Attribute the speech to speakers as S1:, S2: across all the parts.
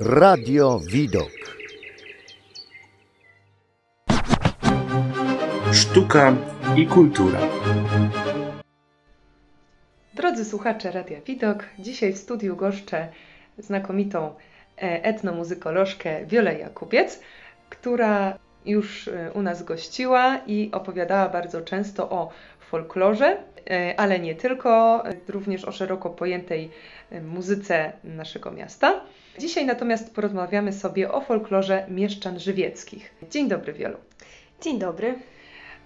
S1: Radio Widok.
S2: Sztuka i kultura.
S3: Drodzy słuchacze Radia Widok, dzisiaj w studiu goszczę znakomitą e, etnomuzykolożkę Wiolę Jakubiec, która już e, u nas gościła i opowiadała bardzo często o folklorze, e, ale nie tylko, również o szeroko pojętej muzyce naszego miasta. Dzisiaj natomiast porozmawiamy sobie o folklorze mieszczan żywieckich. Dzień dobry, Wiolu.
S4: Dzień dobry.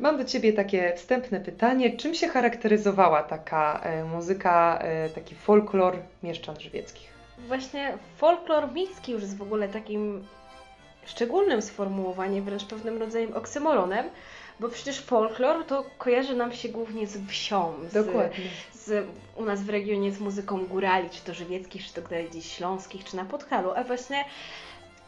S3: Mam do Ciebie takie wstępne pytanie. Czym się charakteryzowała taka e, muzyka, e, taki folklor mieszczan żywieckich?
S4: Właśnie folklor miejski już jest w ogóle takim szczególnym sformułowaniem, wręcz pewnym rodzajem oksymoronem, bo przecież folklor to kojarzy nam się głównie z wsią. Z,
S3: Dokładnie.
S4: Z, u nas w regionie z muzyką górali, czy to żywieckich, czy to gdzieś śląskich, czy na Podhalu. A właśnie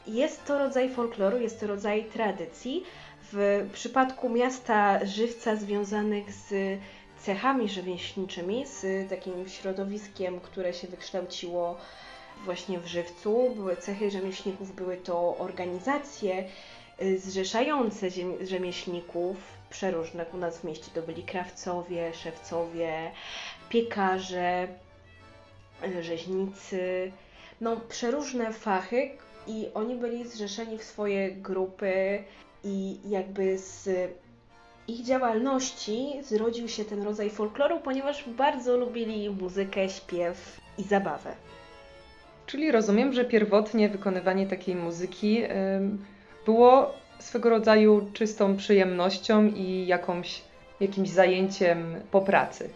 S4: jest to rodzaj folkloru, jest to rodzaj tradycji. W przypadku miasta żywca związanych z cechami rzemieślniczymi, z takim środowiskiem, które się wykształciło właśnie w żywcu. Były cechy rzemieślników, były to organizacje, zrzeszające rzemieślników przeróżnych. U nas w mieście to byli krawcowie, szewcowie, piekarze, y, rzeźnicy, no przeróżne fachy i oni byli zrzeszeni w swoje grupy i jakby z ich działalności zrodził się ten rodzaj folkloru, ponieważ bardzo lubili muzykę, śpiew i zabawę.
S3: Czyli rozumiem, że pierwotnie wykonywanie takiej muzyki było swego rodzaju czystą przyjemnością i jakąś, jakimś zajęciem po pracy.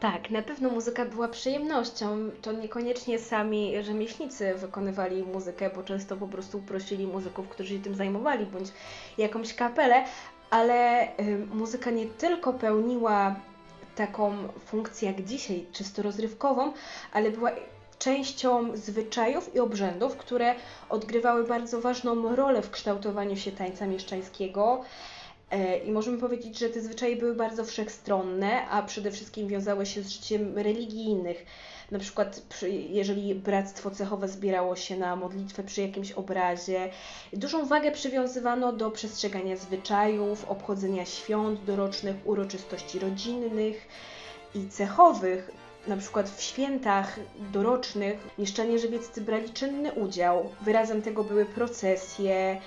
S4: Tak, na pewno muzyka była przyjemnością. To niekoniecznie sami rzemieślnicy wykonywali muzykę, bo często po prostu prosili muzyków, którzy się tym zajmowali, bądź jakąś kapelę, ale y, muzyka nie tylko pełniła taką funkcję jak dzisiaj, czysto rozrywkową, ale była częścią zwyczajów i obrzędów, które odgrywały bardzo ważną rolę w kształtowaniu się tańca mieszczańskiego. E, I możemy powiedzieć, że te zwyczaje były bardzo wszechstronne, a przede wszystkim wiązały się z życiem religijnych. Na przykład, jeżeli bractwo cechowe zbierało się na modlitwę przy jakimś obrazie, dużą wagę przywiązywano do przestrzegania zwyczajów, obchodzenia świąt dorocznych, uroczystości rodzinnych i cechowych na przykład w świętach dorocznych mieszczanie żywieccy brali czynny udział. Wyrazem tego były procesje,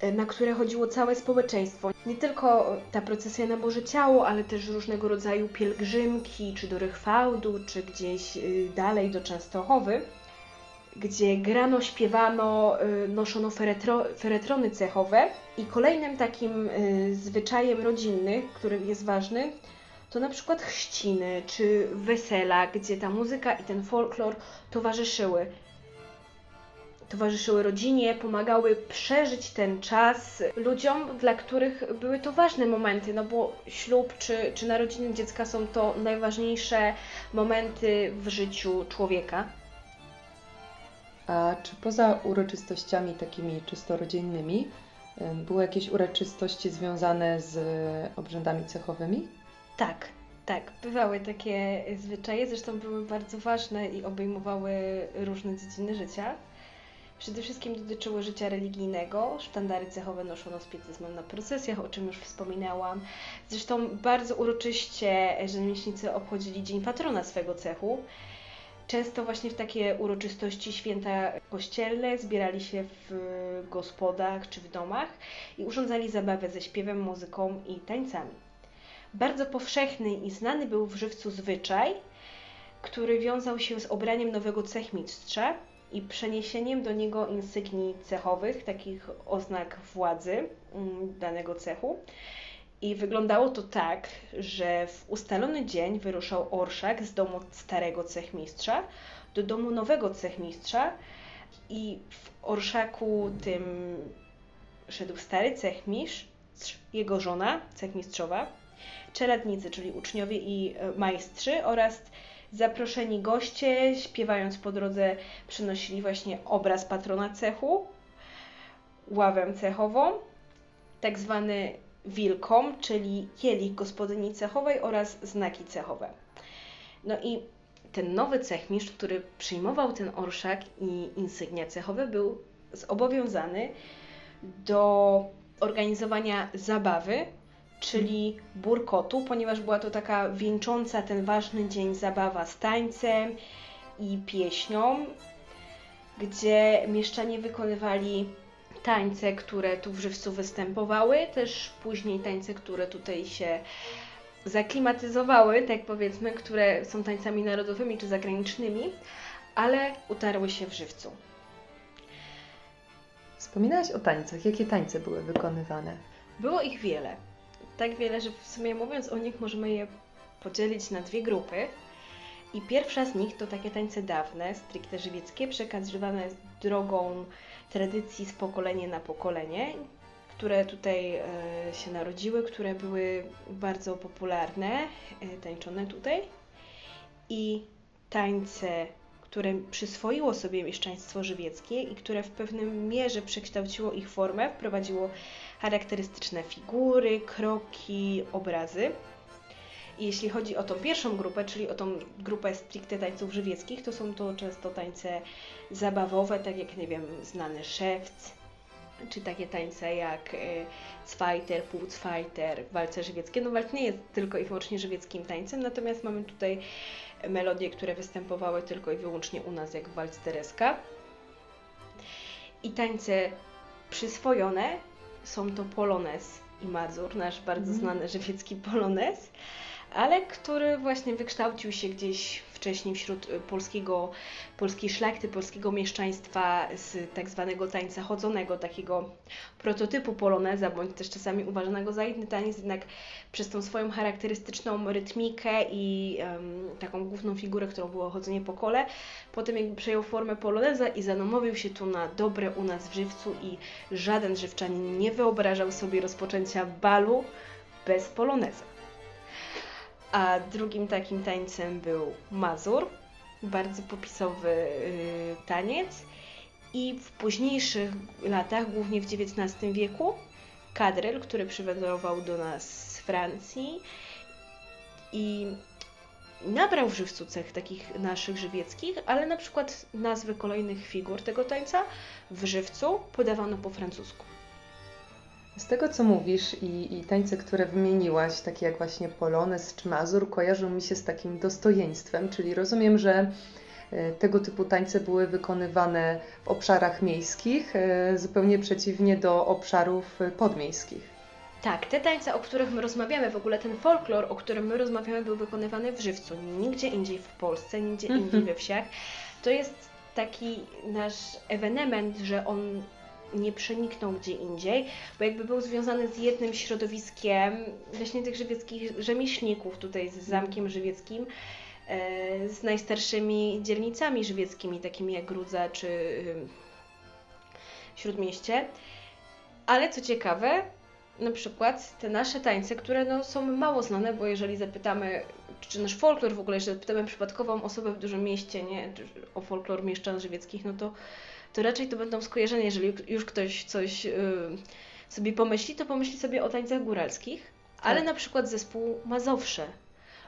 S4: e, na które chodziło całe społeczeństwo. Nie tylko ta procesja na Boże Ciało, ale też różnego rodzaju pielgrzymki, czy do Rychwałdu, czy gdzieś y, dalej do Częstochowy, gdzie grano, śpiewano, y, noszono feretro, feretrony cechowe. I kolejnym takim y, zwyczajem rodzinnym, który jest ważny, to na przykład chrzciny czy wesela, gdzie ta muzyka i ten folklor towarzyszyły. Towarzyszyły rodzinie, pomagały przeżyć ten czas ludziom, dla których były to ważne momenty, no bo ślub czy, czy narodziny dziecka są to najważniejsze momenty w życiu człowieka.
S3: A czy poza uroczystościami takimi czysto rodzinnymi, były jakieś uroczystości związane z obrzędami cechowymi?
S4: Tak, tak, bywały takie zwyczaje, zresztą były bardzo ważne i obejmowały różne dziedziny życia. Przede wszystkim dotyczyły życia religijnego. Sztandary cechowe noszono z pietyzmem na procesjach, o czym już wspominałam. Zresztą bardzo uroczyście rzemieślnicy obchodzili Dzień Patrona swego cechu. Często właśnie w takie uroczystości święta kościelne zbierali się w gospodach czy w domach i urządzali zabawę ze śpiewem, muzyką i tańcami. Bardzo powszechny i znany był w żywcu zwyczaj, który wiązał się z obraniem nowego cechmistrza i przeniesieniem do niego insygnii cechowych, takich oznak władzy mm, danego cechu. I wyglądało to tak, że w ustalony dzień wyruszał orszak z domu starego cechmistrza do domu nowego cechmistrza i w orszaku tym szedł stary cechmistrz, jego żona, cechmistrzowa, czeladnicy, czyli uczniowie i e, majstrzy oraz zaproszeni goście, śpiewając po drodze, przynosili właśnie obraz patrona cechu, ławę cechową, tak zwany wilkom, czyli kielich gospodyni cechowej oraz znaki cechowe. No i ten nowy cechmistrz, który przyjmował ten orszak i insygnia cechowe, był zobowiązany do organizowania zabawy, czyli burkotu, ponieważ była to taka wieńcząca ten ważny dzień zabawa z tańcem i pieśnią, gdzie mieszczanie wykonywali tańce, które tu w Żywcu występowały, też później tańce, które tutaj się zaklimatyzowały, tak powiedzmy, które są tańcami narodowymi czy zagranicznymi, ale utarły się w Żywcu.
S3: Wspominałaś o tańcach. Jakie tańce były wykonywane?
S4: Było ich wiele. Tak wiele, że w sumie mówiąc o nich możemy je podzielić na dwie grupy. I pierwsza z nich to takie tańce dawne, stricte żywieckie, przekazywane drogą tradycji z pokolenia na pokolenie, które tutaj e, się narodziły, które były bardzo popularne, e, tańczone tutaj. I tańce, które przyswoiło sobie mieszczaństwo żywieckie i które w pewnym mierze przekształciło ich formę, wprowadziło charakterystyczne figury, kroki, obrazy. Jeśli chodzi o tą pierwszą grupę, czyli o tą grupę stricte tańców żywieckich, to są to często tańce zabawowe, tak jak, nie wiem, znany szewc, czy takie tańce jak Zweiter, Półcweiter, walce żywieckie. No walc nie jest tylko i wyłącznie żywieckim tańcem, natomiast mamy tutaj melodie, które występowały tylko i wyłącznie u nas, jak walc Tereska. I tańce przyswojone są to Polones i Mazur, nasz bardzo mm. znany żywiecki Polones ale który właśnie wykształcił się gdzieś wcześniej wśród y, polskiego, polskiej szlachty, polskiego mieszczaństwa z tak zwanego tańca chodzonego, takiego prototypu poloneza, bądź też czasami uważanego za inny taniec, jednak przez tą swoją charakterystyczną rytmikę i um, taką główną figurę, którą było chodzenie po kole, potem jakby przejął formę poloneza i zanomowił się tu na dobre u nas w Żywcu i żaden żywczanin nie wyobrażał sobie rozpoczęcia balu bez poloneza. A drugim takim tańcem był Mazur, bardzo popisowy y, taniec. I w późniejszych latach, głównie w XIX wieku, kadrel, który przywędrował do nas z Francji i nabrał w żywcu cech takich naszych żywieckich, ale na przykład nazwy kolejnych figur tego tańca w żywcu podawano po francusku.
S3: Z tego, co mówisz i, i tańce, które wymieniłaś, takie jak właśnie Polones czy Mazur, kojarzą mi się z takim dostojeństwem, czyli rozumiem, że e, tego typu tańce były wykonywane w obszarach miejskich, e, zupełnie przeciwnie do obszarów podmiejskich.
S4: Tak, te tańce, o których my rozmawiamy, w ogóle ten folklor, o którym my rozmawiamy, był wykonywany w żywcu, nigdzie indziej w Polsce, nigdzie indziej mhm. we wsiach. To jest taki nasz ewenement, że on nie przeniknął gdzie indziej, bo jakby był związany z jednym środowiskiem właśnie tych żywieckich rzemieślników tutaj z Zamkiem Żywieckim, e, z najstarszymi dzielnicami żywieckimi, takimi jak Grudza czy Śródmieście. Ale co ciekawe, na przykład te nasze tańce, które no, są mało znane, bo jeżeli zapytamy, czy nasz folklor w ogóle, jeżeli zapytamy przypadkową osobę w dużym mieście nie, o folklor mieszczan żywieckich, no to to raczej to będą skojarzenia, jeżeli już ktoś coś yy, sobie pomyśli, to pomyśli sobie o tańcach góralskich, tak. ale na przykład zespół Mazowsze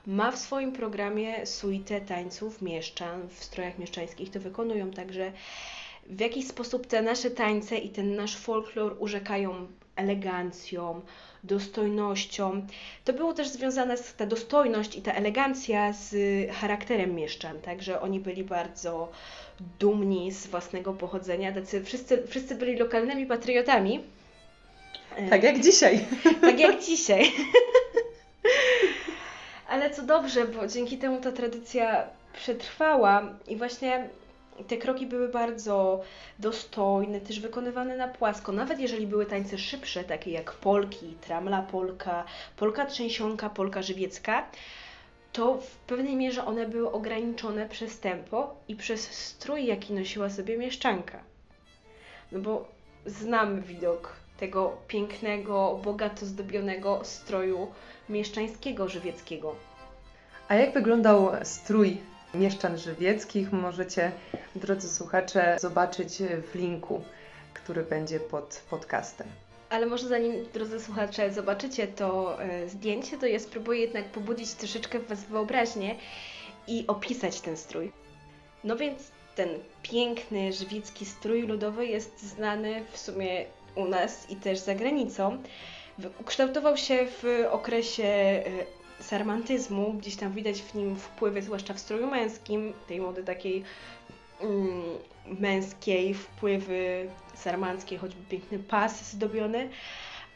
S4: ma w swoim programie suite tańców mieszczan w strojach mieszczańskich, to wykonują także w jakiś sposób te nasze tańce i ten nasz folklor urzekają elegancją, dostojnością. To było też związane z ta dostojność i ta elegancja z charakterem mieszczan, także oni byli bardzo dumni z własnego pochodzenia, tacy wszyscy, wszyscy byli lokalnymi patriotami.
S3: Tak jak dzisiaj.
S4: Tak jak dzisiaj. Ale co dobrze, bo dzięki temu ta tradycja przetrwała i właśnie te kroki były bardzo dostojne, też wykonywane na płasko. Nawet jeżeli były tańce szybsze, takie jak polki, tramla polka, polka trzęsionka, polka żywiecka, to w pewnej mierze one były ograniczone przez tempo i przez strój, jaki nosiła sobie mieszczanka. No bo znam widok tego pięknego, bogato zdobionego stroju mieszczańskiego żywieckiego.
S3: A jak wyglądał strój mieszczan żywieckich? Możecie, drodzy słuchacze, zobaczyć w linku, który będzie pod podcastem.
S4: Ale może zanim, drodzy słuchacze, zobaczycie to e, zdjęcie, to ja spróbuję jednak pobudzić troszeczkę w Was wyobraźnię i opisać ten strój. No więc ten piękny żwicki strój ludowy jest znany w sumie u nas i też za granicą. Ukształtował się w okresie e, sarmantyzmu, gdzieś tam widać w nim wpływy, zwłaszcza w stroju męskim, tej mody takiej męskiej, wpływy sarmanckie, choćby piękny pas zdobiony.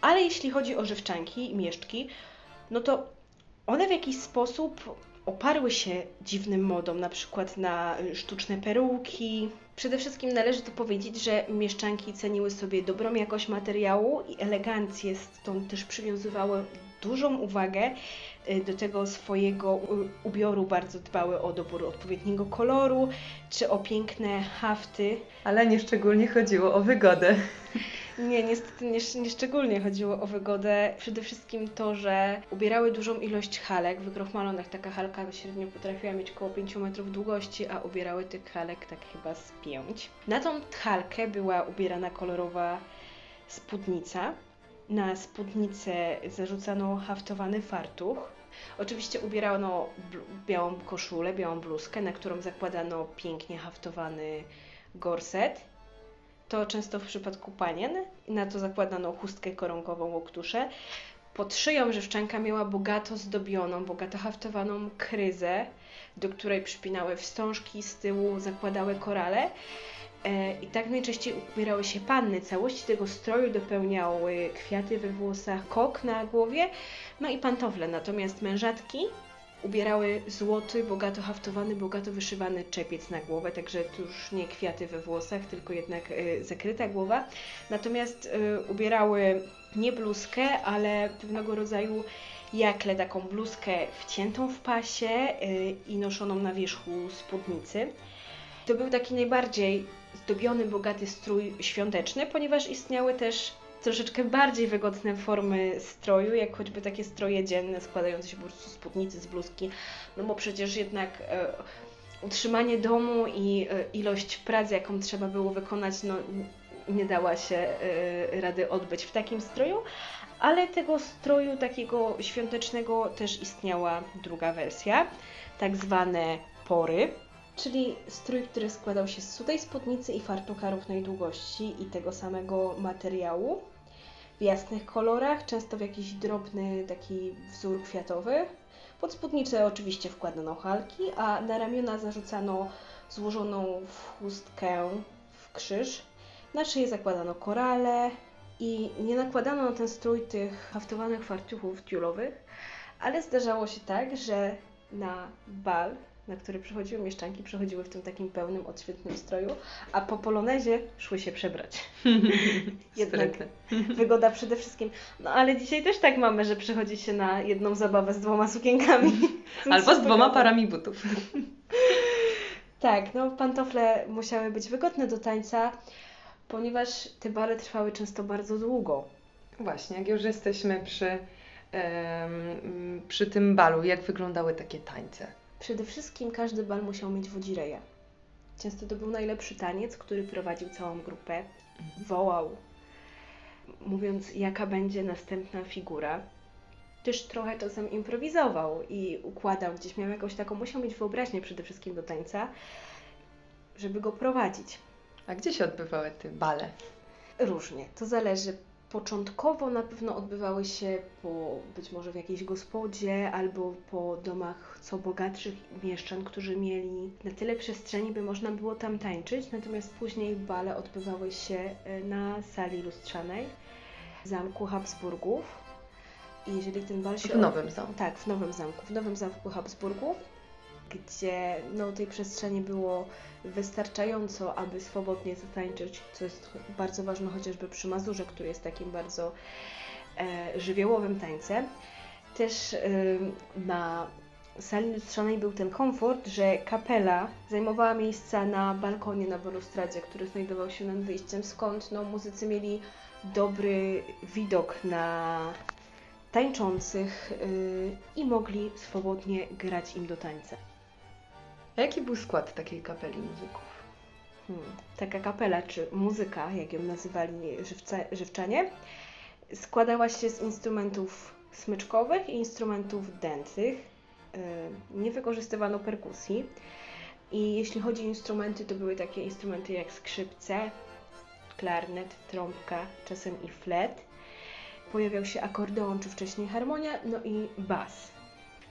S4: Ale jeśli chodzi o żywczanki i mieszczki, no to one w jakiś sposób oparły się dziwnym modom, na przykład na sztuczne peruki. Przede wszystkim należy tu powiedzieć, że mieszczanki ceniły sobie dobrą jakość materiału i elegancję, stąd też przywiązywały dużą uwagę do tego swojego ubioru, bardzo dbały o dobór odpowiedniego koloru, czy o piękne hafty.
S3: Ale nie szczególnie chodziło o wygodę.
S4: Nie, niestety nie, nie, szczególnie chodziło o wygodę. Przede wszystkim to, że ubierały dużą ilość halek. W wykrochmalonych taka halka średnio potrafiła mieć około 5 metrów długości, a ubierały tych halek tak chyba z 5. Na tą halkę była ubierana kolorowa spódnica. Na spódnicę zarzucano haftowany fartuch. Oczywiście ubierano białą koszulę, białą bluzkę, na którą zakładano pięknie haftowany gorset to często w przypadku panien. Na to zakładano chustkę koronkową, łoktuszę. Pod szyją żywczanka miała bogato zdobioną, bogato haftowaną kryzę, do której przypinały wstążki, z tyłu zakładały korale. E, I tak najczęściej ubierały się panny. Całości tego stroju dopełniały kwiaty we włosach, kok na głowie, no i pantofle. Natomiast mężatki ubierały złoty, bogato haftowany, bogato wyszywany czepiec na głowę, także to już nie kwiaty we włosach, tylko jednak y, zakryta głowa. Natomiast y, ubierały nie bluzkę, ale pewnego rodzaju jakle, taką bluzkę wciętą w pasie i noszoną na wierzchu spódnicy. To był taki najbardziej zdobiony, bogaty strój świąteczny, ponieważ istniały też troszeczkę bardziej wygodne formy stroju, jak choćby takie stroje dzienne składające się po prostu z spódnicy, z bluzki, no bo przecież jednak e, utrzymanie domu i e, ilość pracy, jaką trzeba było wykonać, no nie dała się e, rady odbyć w takim stroju, ale tego stroju takiego świątecznego też istniała druga wersja, tak zwane pory, czyli strój, który składał się z sudej spódnicy i fartucha równej długości i tego samego materiału w jasnych kolorach, często w jakiś drobny taki wzór kwiatowy. Pod spódnicę oczywiście wkładano halki, a na ramiona zarzucano złożoną w chustkę w krzyż. Na szyję zakładano korale i nie nakładano na ten strój tych haftowanych fartuchów tiulowych, ale zdarzało się tak, że na bal na które przychodziły mieszczanki, przychodziły w tym takim pełnym, odświetnym stroju, a po polonezie szły się przebrać. Jednak wygoda przede wszystkim. No ale dzisiaj też tak mamy, że przychodzi się na jedną zabawę z dwoma sukienkami.
S3: Albo z dwoma parami butów.
S4: tak, no pantofle musiały być wygodne do tańca, ponieważ te bale trwały często bardzo długo.
S3: Właśnie, jak już jesteśmy przy, przy tym balu, jak wyglądały takie tańce?
S4: Przede wszystkim każdy bal musiał mieć wodzireja. Często to był najlepszy taniec, który prowadził całą grupę. Mhm. Wołał, mówiąc, jaka będzie następna figura. Też trochę czasem improwizował i układał, gdzieś miał jakąś taką, musiał mieć wyobraźnię przede wszystkim do tańca, żeby go prowadzić.
S3: A gdzie się odbywały te bale?
S4: Różnie. To zależy Początkowo na pewno odbywały się po być może w jakiejś gospodzie albo po domach co bogatszych mieszczan, którzy mieli na tyle przestrzeni, by można było tam tańczyć. Natomiast później bale odbywały się e, na sali lustrzanej zamku Habsburgów. I jeżeli ten bal się.
S3: W Nowym Zamku.
S4: Tak, w Nowym Zamku. W Nowym Zamku Habsburgów gdzie no, tej przestrzeni było wystarczająco, aby swobodnie zatańczyć, co jest bardzo ważne chociażby przy Mazurze, który jest takim bardzo e, żywiołowym tańcem. Też e, na sali lustrzanej był ten komfort, że kapela zajmowała miejsca na balkonie na balustradzie, który znajdował się nad wyjściem, skąd no, muzycy mieli dobry widok na tańczących yy, i mogli swobodnie grać im do tańca.
S3: A jaki był skład takiej kapeli muzyków?
S4: Hmm. Taka kapela, czy muzyka, jak ją nazywali żywce, żywczanie, składała się z instrumentów smyczkowych i instrumentów dętych. nie wykorzystywano perkusji. I jeśli chodzi o instrumenty, to były takie instrumenty jak skrzypce, klarnet, trąbka, czasem i flet. Pojawiał się akordeon, czy wcześniej harmonia, no i bas.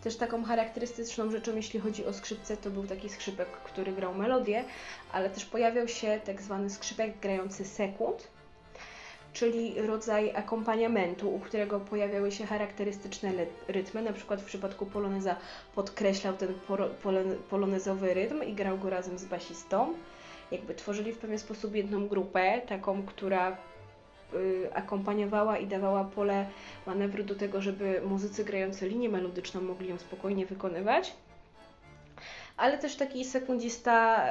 S4: Też taką charakterystyczną rzeczą, jeśli chodzi o skrzypce, to był taki skrzypek, który grał melodię, ale też pojawiał się tak zwany skrzypek grający sekund, czyli rodzaj akompaniamentu, u którego pojawiały się charakterystyczne rytmy. Na przykład w przypadku poloneza podkreślał ten polonezowy rytm i grał go razem z basistą. Jakby tworzyli w pewien sposób jedną grupę, taką, która akompaniowała i dawała pole manewru do tego, żeby muzycy grający linię melodyczną mogli ją spokojnie wykonywać ale też taki sekundista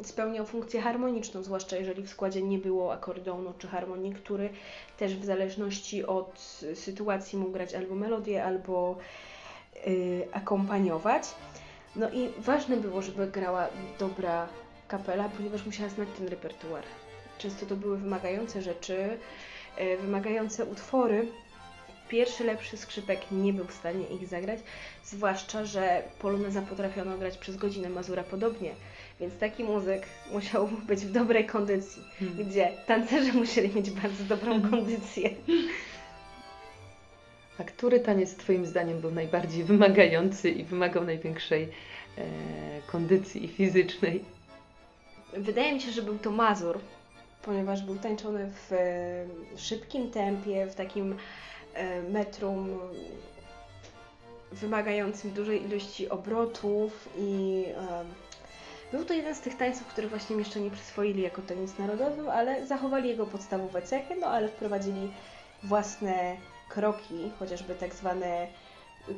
S4: y, spełniał funkcję harmoniczną, zwłaszcza jeżeli w składzie nie było akordeonu czy harmonii, który też w zależności od sytuacji mógł grać albo melodię, albo y, akompaniować. No i ważne było, żeby grała dobra kapela, ponieważ musiała znać ten repertuar. Często to były wymagające rzeczy, y, wymagające utwory, pierwszy lepszy skrzypek nie był w stanie ich zagrać, zwłaszcza, że poloneza potrafiono grać przez godzinę, Mazura podobnie. Więc taki muzyk musiał być w dobrej kondycji, hmm. gdzie tancerze musieli mieć bardzo dobrą hmm. kondycję.
S3: A który taniec Twoim zdaniem był najbardziej wymagający i wymagał największej e, kondycji fizycznej?
S4: Wydaje mi się, że był to Mazur, ponieważ był tańczony w e, szybkim tempie, w takim E, metrum wymagającym dużej ilości obrotów i e, był to jeden z tych tańców, które właśnie mieszczanie przyswoili jako taniec narodowy, ale zachowali jego podstawowe cechy, no ale wprowadzili własne kroki, chociażby tak zwane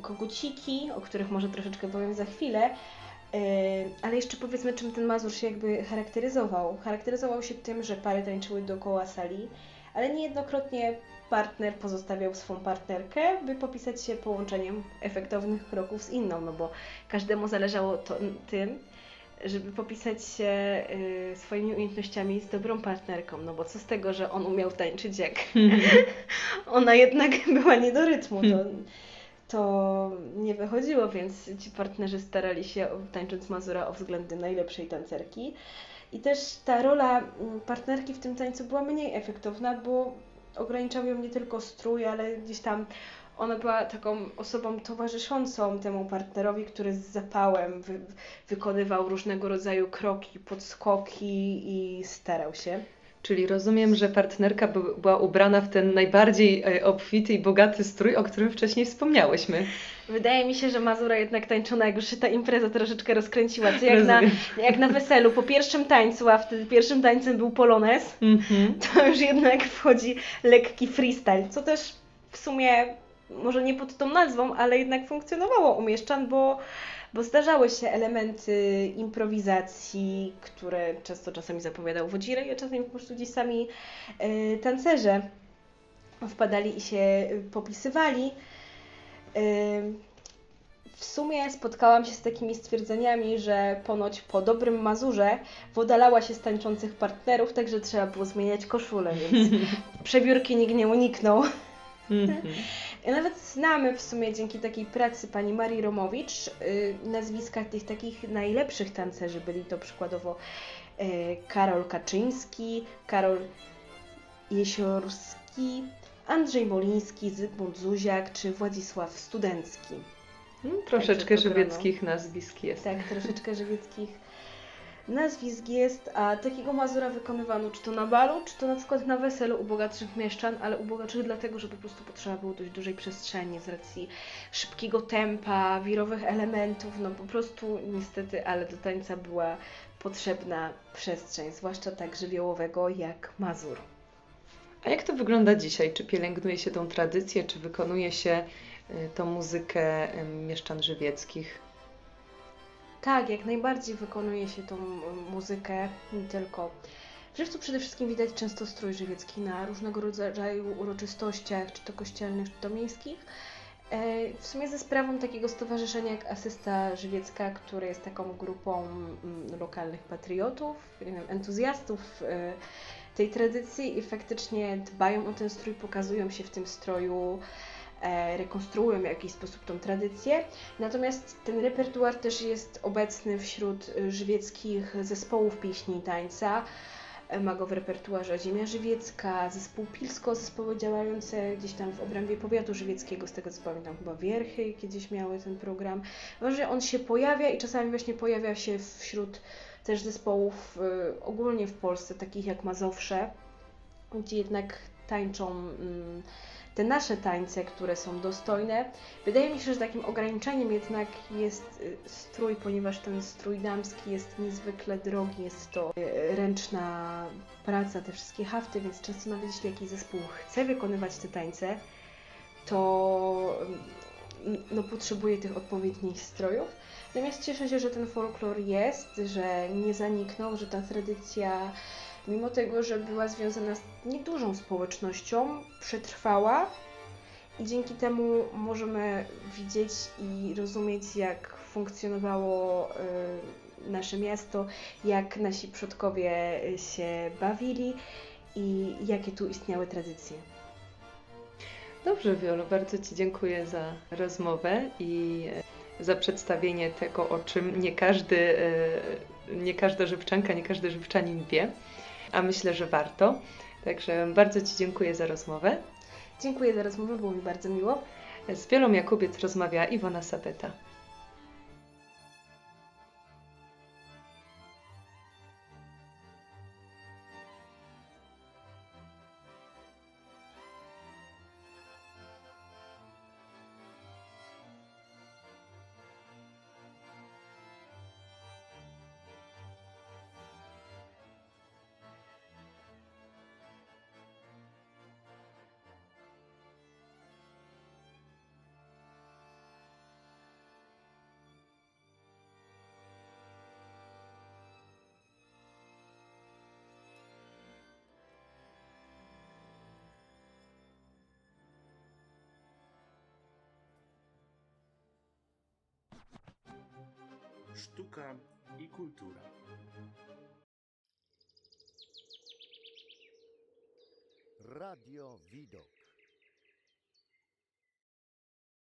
S4: koguciki, o których może troszeczkę powiem za chwilę, ale jeszcze powiedzmy, czym ten Mazur się jakby charakteryzował. Charakteryzował się tym, że pary tańczyły dookoła sali, ale niejednokrotnie partner pozostawiał swą partnerkę, by popisać się połączeniem efektownych kroków z inną, no bo każdemu zależało to, tym, żeby popisać się y, swoimi umiejętnościami z dobrą partnerką, no bo co z tego, że on umiał tańczyć jak ona jednak była nie do rytmu, to, to nie wychodziło, więc ci partnerzy starali się tańcząc Mazura o względy najlepszej tancerki. I też ta rola mm, partnerki w tym tańcu była mniej efektowna, bo ograniczał ją nie tylko strój, ale gdzieś tam ona była taką osobą towarzyszącą temu partnerowi, który z zapałem wy, wykonywał różnego rodzaju kroki, podskoki i starał się.
S3: Czyli rozumiem, że partnerka była ubrana w ten najbardziej e, obfity i bogaty strój, o którym wcześniej wspomniałyśmy.
S4: Wydaje mi się, że Mazura jednak tańczona, jak już się ta impreza troszeczkę rozkręciła, co jak na, jak na weselu, po pierwszym tańcu, a wtedy pierwszym tańcem był polones, mm -hmm. to już jednak wchodzi lekki freestyle, co też w sumie może nie pod tą nazwą, ale jednak funkcjonowało u mieszczan, bo bo zdarzały się elementy improwizacji, które często czasami zapowiadał Wodzirej, a czasami po prostu gdzieś sami y, tancerze wpadali i się popisywali. Y, w sumie spotkałam się z takimi stwierdzeniami, że ponoć po dobrym Mazurze wodalała się z tańczących partnerów, także trzeba było zmieniać koszulę, więc przebiórki nikt nie uniknął. Nawet znamy w sumie dzięki takiej pracy pani Marii Romowicz y, nazwiska tych takich najlepszych tancerzy. Byli to przykładowo y, Karol Kaczyński, Karol Jesiorski, Andrzej Moliński, Zygmunt Zuziak czy Władysław Studencki.
S3: Hmm, troszeczkę żywieckich nazwisk jest.
S4: Tak, troszeczkę żywieckich nazwisk jest, a takiego Mazura wykonywano czy to na balu, czy to na przykład na weselu u bogatszych mieszczan, ale u bogatszych dlatego, że po prostu potrzeba było dość dużej przestrzeni z racji szybkiego tempa, wirowych elementów, no po prostu niestety, ale do tańca była potrzebna przestrzeń, zwłaszcza tak żywiołowego jak Mazur.
S3: A jak to wygląda dzisiaj? Czy pielęgnuje się tą tradycję, czy wykonuje się y, tą muzykę mieszczan żywieckich?
S4: Tak, jak najbardziej wykonuje się tą muzykę, nie tylko. W Żywcu przede wszystkim widać często strój żywiecki na różnego rodzaju uroczystościach, czy to kościelnych, czy to miejskich. E, w sumie ze sprawą takiego stowarzyszenia jak Asysta Żywiecka, które jest taką grupą mm, lokalnych patriotów, entuzjastów e, tej tradycji i faktycznie dbają o ten strój, pokazują się w tym stroju rekonstruują w jakiś sposób tą tradycję. Natomiast ten repertuar też jest obecny wśród e, żywieckich zespołów pieśni i tańca. E, Ma go w repertuarze Ziemia Żywiecka, zespół Pilsko, zespoły działające gdzieś tam w obrębie powiatu żywieckiego, z tego co pamiętam, chyba Wierchy kiedyś miały ten program. Ważne, on się pojawia i czasami właśnie pojawia się wśród też zespołów ogólnie w Polsce, takich jak Mazowsze, gdzie jednak tańczą mm, te nasze tańce, które są dostojne. Wydaje mi się, że takim ograniczeniem jednak jest y, strój, ponieważ ten strój damski jest niezwykle drogi, jest to y, ręczna praca, te wszystkie hafty, więc często nawet jeśli jakiś zespół chce wykonywać te tańce, to mm, no, potrzebuje tych odpowiednich strojów. Natomiast cieszę się, że ten folklor jest, że nie zaniknął, że ta tradycja, mimo tego, że była związana z niedużą społecznością, przetrwała i dzięki temu możemy widzieć i rozumieć, jak funkcjonowało y, nasze miasto, jak nasi przodkowie się bawili i jakie tu istniały tradycje.
S3: Dobrze, Wiolu, bardzo Ci dziękuję za rozmowę i e, za przedstawienie tego, o czym nie każdy, e, nie każda żywczanka, nie każdy żywczanin wie, a myślę, że warto. Także bardzo Ci dziękuję za rozmowę.
S4: Dziękuję za rozmowę, było mi bardzo miło.
S3: Z Wiolą Jakubiec rozmawia Iwona Sapeta.
S2: Sztuka i kultura.
S1: Radio Widok.